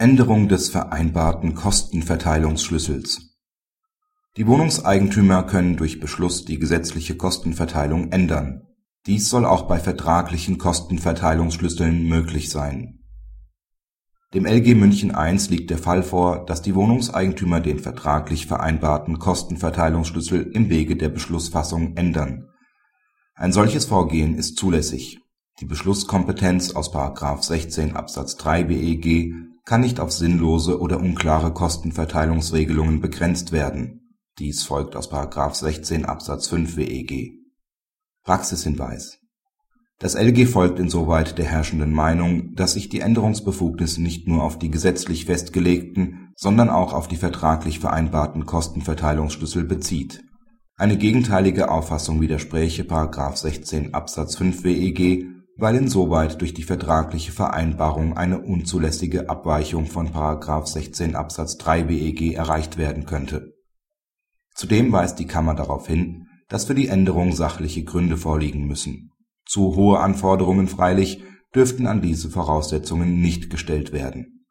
Änderung des vereinbarten Kostenverteilungsschlüssels Die Wohnungseigentümer können durch Beschluss die gesetzliche Kostenverteilung ändern. Dies soll auch bei vertraglichen Kostenverteilungsschlüsseln möglich sein. Dem LG München I liegt der Fall vor, dass die Wohnungseigentümer den vertraglich vereinbarten Kostenverteilungsschlüssel im Wege der Beschlussfassung ändern. Ein solches Vorgehen ist zulässig. Die Beschlusskompetenz aus § 16 Absatz 3 BEG kann nicht auf sinnlose oder unklare Kostenverteilungsregelungen begrenzt werden. Dies folgt aus § 16 Absatz 5 WEG. Praxishinweis Das LG folgt insoweit der herrschenden Meinung, dass sich die Änderungsbefugnis nicht nur auf die gesetzlich festgelegten, sondern auch auf die vertraglich vereinbarten Kostenverteilungsschlüssel bezieht. Eine gegenteilige Auffassung widerspräche § 16 Absatz 5 WEG weil insoweit durch die vertragliche Vereinbarung eine unzulässige Abweichung von § 16 Absatz 3 BEG erreicht werden könnte. Zudem weist die Kammer darauf hin, dass für die Änderung sachliche Gründe vorliegen müssen. Zu hohe Anforderungen freilich dürften an diese Voraussetzungen nicht gestellt werden